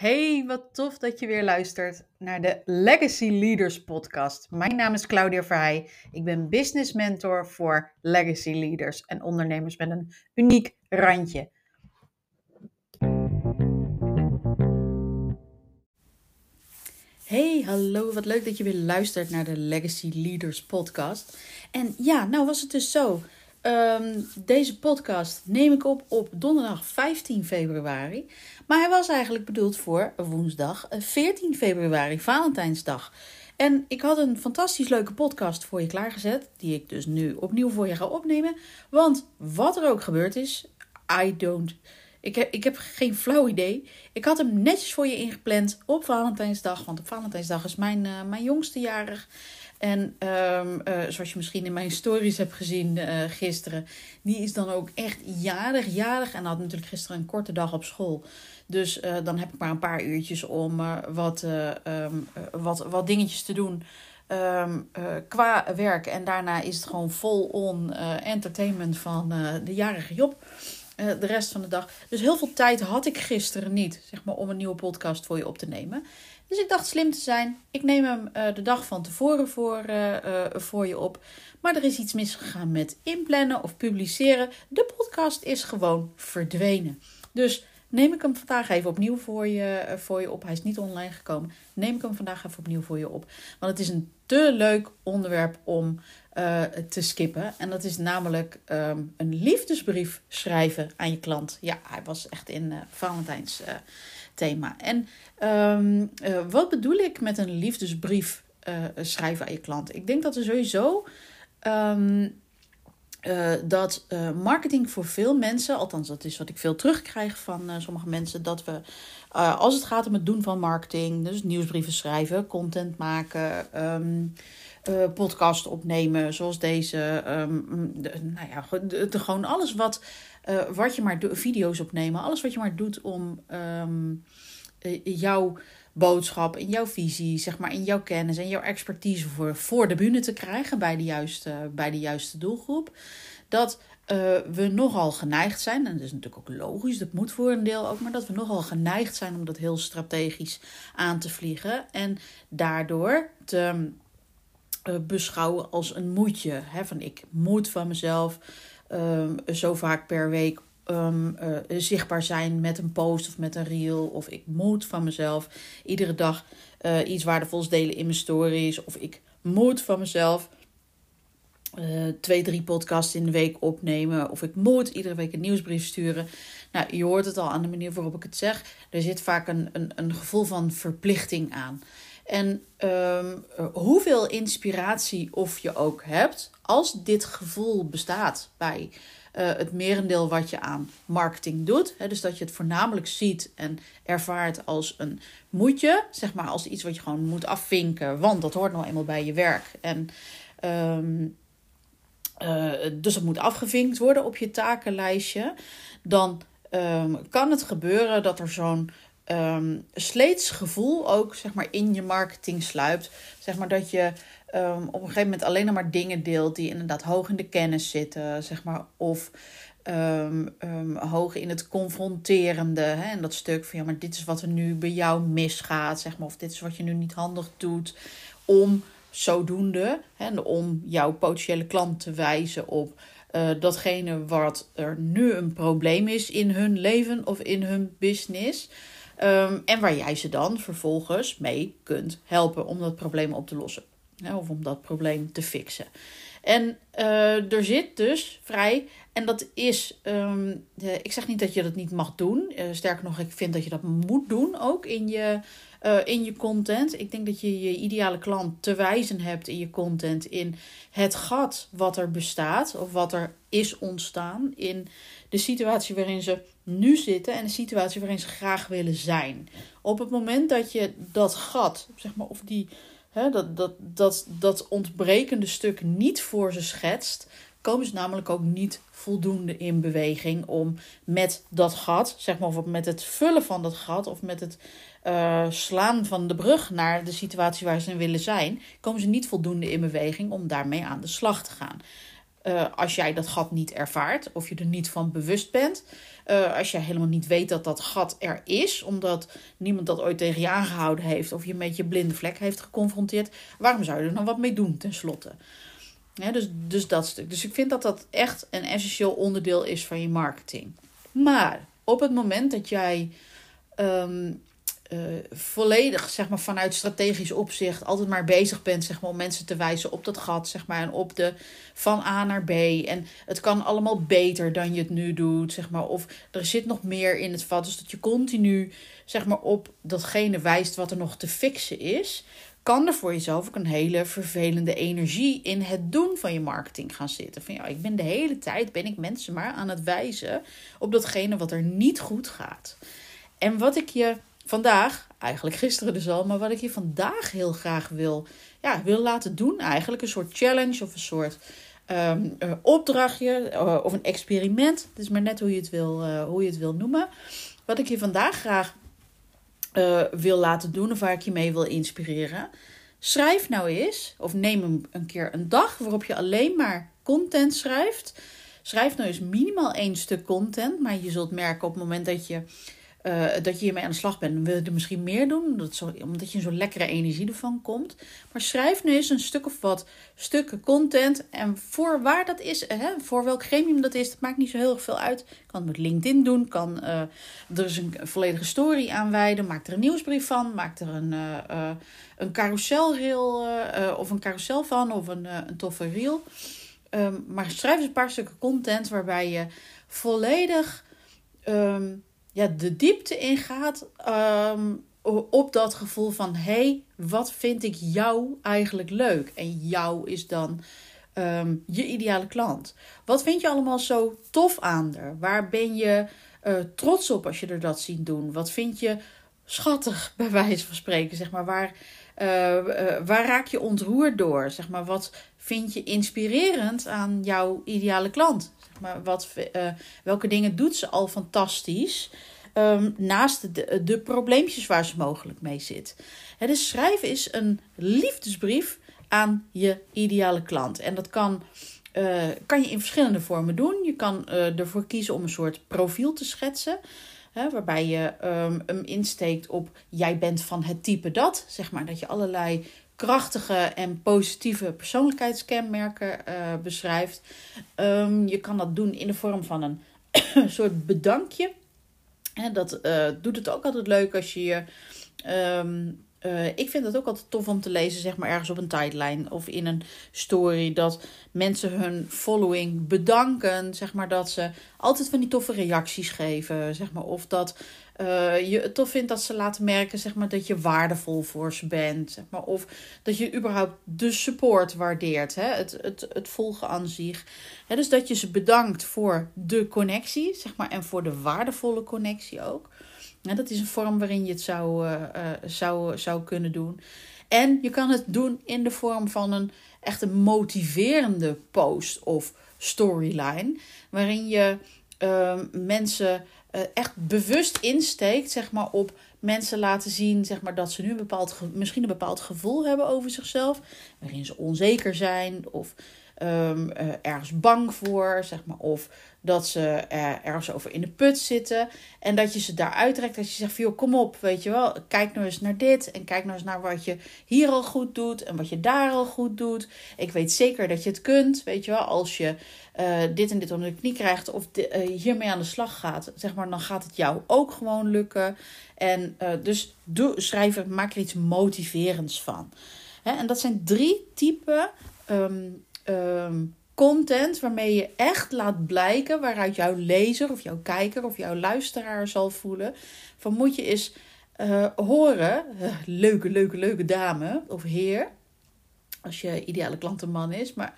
Hey, wat tof dat je weer luistert naar de Legacy Leaders podcast. Mijn naam is Claudia Verheij. Ik ben business mentor voor legacy leaders en ondernemers met een uniek randje. Hey, hallo, wat leuk dat je weer luistert naar de Legacy Leaders podcast. En ja, nou was het dus zo. Ehm, deze podcast neem ik op op donderdag 15 februari. Maar hij was eigenlijk bedoeld voor woensdag 14 februari, Valentijnsdag. En ik had een fantastisch leuke podcast voor je klaargezet, die ik dus nu opnieuw voor je ga opnemen. Want wat er ook gebeurd is, I don't. Ik heb, ik heb geen flauw idee. Ik had hem netjes voor je ingepland op Valentijnsdag. Want op Valentijnsdag is mijn, uh, mijn jongste jarig. En um, uh, zoals je misschien in mijn stories hebt gezien uh, gisteren, die is dan ook echt jarig, jarig. En had natuurlijk gisteren een korte dag op school. Dus dan heb ik maar een paar uurtjes om wat, um, wat, wat dingetjes te doen um, qua werk. En daarna is het gewoon vol-on entertainment van de jarige Job. De rest van de dag. Dus heel veel tijd had ik gisteren niet, zeg maar, om een nieuwe podcast voor je op te nemen. Dus ik dacht slim te zijn. Ik neem hem uh, de dag van tevoren voor, uh, voor je op. Maar er is iets misgegaan met inplannen of publiceren. De podcast is gewoon verdwenen. Dus neem ik hem vandaag even opnieuw voor je, voor je op. Hij is niet online gekomen. Neem ik hem vandaag even opnieuw voor je op. Want het is een te leuk onderwerp om te skippen. En dat is namelijk um, een liefdesbrief schrijven aan je klant. Ja, hij was echt in Valentijns thema. En uh, wat bedoel ik met een liefdesbrief uh, schrijven aan je klant? Ik denk dat er sowieso uh, dat marketing voor veel mensen, althans dat is wat ik veel terugkrijg van sommige mensen, dat we als het gaat om het doen van marketing, dus nieuwsbrieven schrijven, content maken. Uh, podcast opnemen, zoals deze. Um, de, nou ja, gewoon alles wat, uh, wat je maar doet, video's opnemen, alles wat je maar doet om um, jouw boodschap, in jouw visie, zeg maar, in jouw kennis en jouw expertise voor, voor de bühne te krijgen bij de juiste, bij de juiste doelgroep. Dat we nogal geneigd zijn, en dat is natuurlijk ook logisch, dat moet voor een deel ook, maar dat we nogal geneigd zijn om dat heel strategisch aan te vliegen en daardoor te uh, beschouwen als een moedje. Hè? Van ik moet van mezelf um, zo vaak per week um, uh, zichtbaar zijn met een post of met een reel. Of ik moet van mezelf iedere dag uh, iets waardevols delen in mijn stories. Of ik moet van mezelf twee, drie podcasts in de week opnemen. Of ik moet iedere week een nieuwsbrief sturen. Nou, je hoort het al aan de manier waarop ik het zeg. Er zit vaak een, een, een gevoel van verplichting aan. En um, hoeveel inspiratie of je ook hebt, als dit gevoel bestaat bij uh, het merendeel wat je aan marketing doet, hè, dus dat je het voornamelijk ziet en ervaart als een moetje, zeg maar als iets wat je gewoon moet afvinken, want dat hoort nou eenmaal bij je werk. En um, uh, dus het moet afgevinkt worden op je takenlijstje. Dan um, kan het gebeuren dat er zo'n um, sleets gevoel ook zeg maar, in je marketing sluipt. Zeg maar dat je um, op een gegeven moment alleen maar dingen deelt die inderdaad hoog in de kennis zitten. Zeg maar, of um, hoog in het confronterende. Hè, en dat stuk van ja, maar dit is wat er nu bij jou misgaat. Zeg maar, of dit is wat je nu niet handig doet. Om zodoende, hè, om jouw potentiële klant te wijzen op. Uh, datgene wat er nu een probleem is in hun leven of in hun business. Um, en waar jij ze dan vervolgens mee kunt helpen om dat probleem op te lossen. Of om dat probleem te fixen. En uh, er zit dus vrij, en dat is, um, de, ik zeg niet dat je dat niet mag doen. Uh, sterker nog, ik vind dat je dat moet doen ook in je, uh, in je content. Ik denk dat je je ideale klant te wijzen hebt in je content in het gat wat er bestaat of wat er is ontstaan in de situatie waarin ze nu zitten en de situatie waarin ze graag willen zijn. Op het moment dat je dat gat, zeg maar, of die, hè, dat, dat, dat, dat ontbrekende stuk niet voor ze schetst, komen ze namelijk ook niet voldoende in beweging om met dat gat, zeg maar, of met het vullen van dat gat of met het uh, slaan van de brug naar de situatie waar ze in willen zijn, komen ze niet voldoende in beweging om daarmee aan de slag te gaan. Uh, als jij dat gat niet ervaart of je er niet van bewust bent. Uh, als je helemaal niet weet dat dat gat er is, omdat niemand dat ooit tegen je aangehouden heeft of je met je blinde vlek heeft geconfronteerd, waarom zou je er dan wat mee doen tenslotte? Ja, dus, dus dat stuk. Dus ik vind dat dat echt een essentieel onderdeel is van je marketing. Maar op het moment dat jij um, uh, volledig zeg maar, vanuit strategisch opzicht altijd maar bezig bent zeg maar, om mensen te wijzen op dat gat zeg maar, en op de van A naar B. En het kan allemaal beter dan je het nu doet. Zeg maar, of er zit nog meer in het vat. Dus dat je continu zeg maar, op datgene wijst wat er nog te fixen is. Kan er voor jezelf ook een hele vervelende energie in het doen van je marketing gaan zitten. Van ja, ik ben de hele tijd ben ik mensen maar aan het wijzen op datgene wat er niet goed gaat. En wat ik je vandaag, eigenlijk gisteren dus al, maar wat ik je vandaag heel graag wil, ja, wil laten doen, eigenlijk een soort challenge of een soort uh, opdrachtje uh, of een experiment. Het is maar net hoe je het wil, uh, hoe je het wil noemen. Wat ik je vandaag graag wil laten doen of waar ik je mee wil inspireren. Schrijf nou eens, of neem een keer een dag waarop je alleen maar content schrijft. Schrijf nou eens minimaal één stuk content, maar je zult merken op het moment dat je uh, dat je hiermee aan de slag bent. Dan wil je er misschien meer doen, omdat, zo, omdat je zo'n lekkere energie ervan komt. Maar schrijf nu eens een stuk of wat stukken content. En voor waar dat is, hè, voor welk gremium dat is, dat maakt niet zo heel erg veel uit. Kan het met LinkedIn doen, kan uh, er een volledige story aan wijden. Maak er een nieuwsbrief van, maak er een, uh, een carouselreel of een carousel van, of een, een toffe reel. Um, maar schrijf eens een paar stukken content waarbij je volledig... Um, ja, de diepte ingaat um, op dat gevoel van: hé, hey, wat vind ik jou eigenlijk leuk? En jou is dan um, je ideale klant. Wat vind je allemaal zo tof aan er? Waar ben je uh, trots op als je er dat ziet doen? Wat vind je schattig, bij wijze van spreken? Zeg maar, waar, uh, uh, waar raak je ontroerd door? Zeg maar, wat vind je inspirerend aan jouw ideale klant? maar wat, uh, welke dingen doet ze al fantastisch? Um, naast de, de probleempjes waar ze mogelijk mee zit. He, dus schrijven is een liefdesbrief aan je ideale klant. En dat kan, kan je in verschillende vormen doen. Je kan ervoor kiezen om een soort profiel te schetsen. Waarbij je um, hem insteekt op jij bent van het type dat. Zeg maar dat je allerlei krachtige en positieve persoonlijkheidskenmerken uh, beschrijft. Um, je kan dat doen in de vorm van een soort bedankje. En dat uh, doet het ook altijd leuk als je je. Um, uh, ik vind het ook altijd tof om te lezen, zeg maar ergens op een tijdlijn of in een story, dat mensen hun following bedanken, zeg maar dat ze altijd van die toffe reacties geven, zeg maar, of dat uh, je het tof vindt dat ze laten merken zeg maar, dat je waardevol voor ze bent. Zeg maar, of dat je überhaupt de support waardeert. Hè? Het, het, het volgen aan zich. Hè? Dus dat je ze bedankt voor de connectie. Zeg maar, en voor de waardevolle connectie ook. Ja, dat is een vorm waarin je het zou, uh, uh, zou, zou kunnen doen. En je kan het doen in de vorm van een echt een motiverende post of storyline. Waarin je mensen uh, echt bewust insteekt, zeg maar, op mensen laten zien, zeg maar, dat ze nu een bepaald, misschien een bepaald gevoel hebben over zichzelf, waarin ze onzeker zijn of um, uh, ergens bang voor, zeg maar, of dat ze uh, ergens over in de put zitten. En dat je ze daaruit trekt. Dat je zegt van, kom op, weet je wel. Kijk nou eens naar dit. En kijk nou eens naar wat je hier al goed doet. En wat je daar al goed doet. Ik weet zeker dat je het kunt, weet je wel. Als je uh, dit en dit onder de knie krijgt. Of hiermee aan de slag gaat. Zeg maar, dan gaat het jou ook gewoon lukken. En dus doe, schrijf maak er iets motiverends van. En dat zijn drie typen... Um, um, content waarmee je echt laat blijken waaruit jouw lezer of jouw kijker of jouw luisteraar zal voelen. Van moet je eens uh, horen, uh, leuke, leuke, leuke dame of heer, als je ideale klant een man is, maar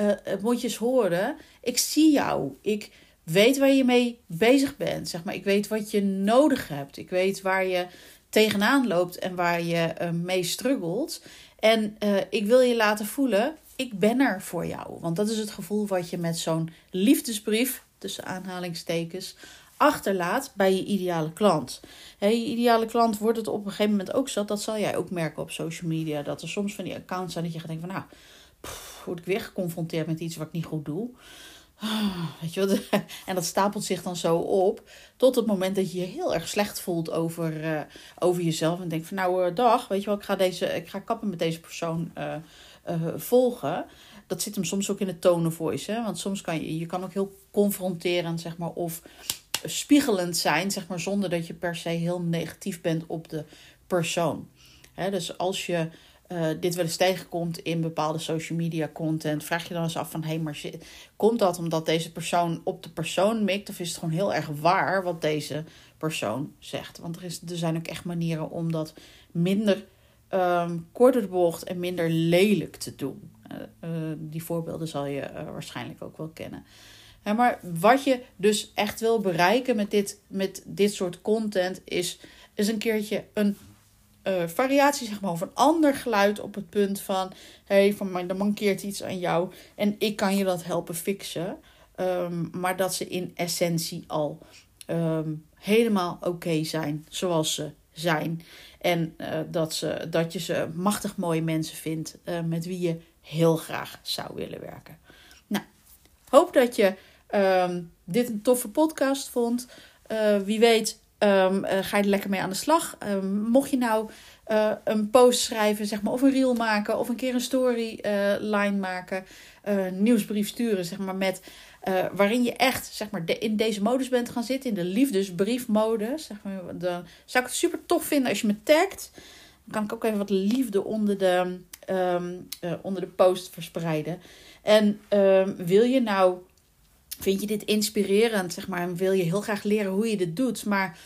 uh, moet je eens horen, ik zie jou, ik weet waar je mee bezig bent, zeg maar, ik weet wat je nodig hebt, ik weet waar je tegenaan loopt en waar je mee struggelt. En ik wil je laten voelen, ik ben er voor jou. Want dat is het gevoel wat je met zo'n liefdesbrief, tussen aanhalingstekens, achterlaat bij je ideale klant. He, je ideale klant wordt het op een gegeven moment ook zat. Dat zal jij ook merken op social media. Dat er soms van die accounts zijn dat je gaat denken van nou, word ik weer geconfronteerd met iets wat ik niet goed doe. Weet je wat? En dat stapelt zich dan zo op. Tot het moment dat je je heel erg slecht voelt over, uh, over jezelf. En denkt van nou, uh, dag, weet je wel, ik ga, deze, ik ga kappen met deze persoon uh, volgen. Dat zit hem soms ook in de tone voice. Hè? Want soms kan je, je kan ook heel confronterend, zeg maar, of spiegelend zijn, zeg maar, zonder dat je per se heel negatief bent op de persoon. Hè? Dus als je uh, dit wel eens tegenkomt in bepaalde social media content, vraag je dan eens af van hé, hey, maar komt dat omdat deze persoon op de persoon mikt of is het gewoon heel erg waar wat deze persoon zegt? Want er, is, er zijn ook echt manieren om dat minder um, korter de bocht en minder lelijk te doen. Uh, uh, die voorbeelden zal je waarschijnlijk ook wel kennen. Maar wat je dus echt wil bereiken met dit, met dit soort content is, is een keertje een variatie, zeg maar, of een ander geluid op het punt van: hé, hey, van er mankeert iets aan jou en ik kan je dat helpen fixen. Um, maar dat ze in essentie al um, helemaal oké zijn zoals ze zijn. En uh, dat, ze, dat je ze machtig mooie mensen vindt uh, met wie je heel graag zou willen werken. Nou, hoop dat je um, dit een toffe podcast vond. wie weet uh, ga je er lekker mee aan de slag. Um, mocht je nou uh, een post schrijven, zeg maar, of een reel maken, of een keer een storyline uh, maken, nieuwsbrief sturen, zeg maar, met waarin je echt, zeg maar, de, in deze modus bent gaan zitten, in de liefdesbriefmodus. Zeg maar, dan zou ik het super tof vinden als je me tagt. Dan kan ik ook even wat liefde onder de, um, onder de post verspreiden. En wil je nou Vind je dit inspirerend, zeg maar, en wil je heel graag leren hoe je dit doet, maar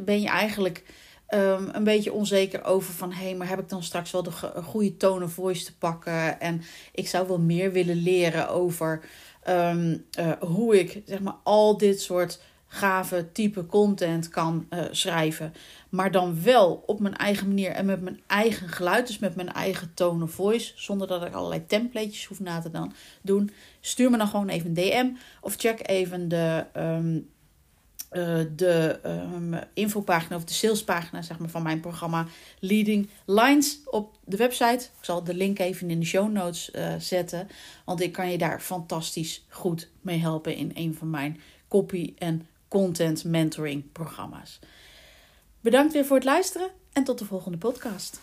ben je eigenlijk um, een beetje onzeker over van, hé, hey, maar heb ik dan straks wel de goede tone voice te pakken? En ik zou wel meer willen leren over um, uh, hoe ik, zeg maar, al dit soort gave type content kan uh, schrijven. Maar dan wel op mijn eigen manier en met mijn eigen geluid. Dus met mijn eigen tone of voice. Zonder dat ik allerlei templates hoef na te dan doen. Stuur me dan gewoon even een DM. Of check even de, um, uh, de um, infopagina of de salespagina zeg maar, van mijn programma Leading Lines op de website. Ik zal de link even in de show notes uh, zetten. Want ik kan je daar fantastisch goed mee helpen in een van mijn copy- en content mentoring programma's. Bedankt weer voor het luisteren en tot de volgende podcast.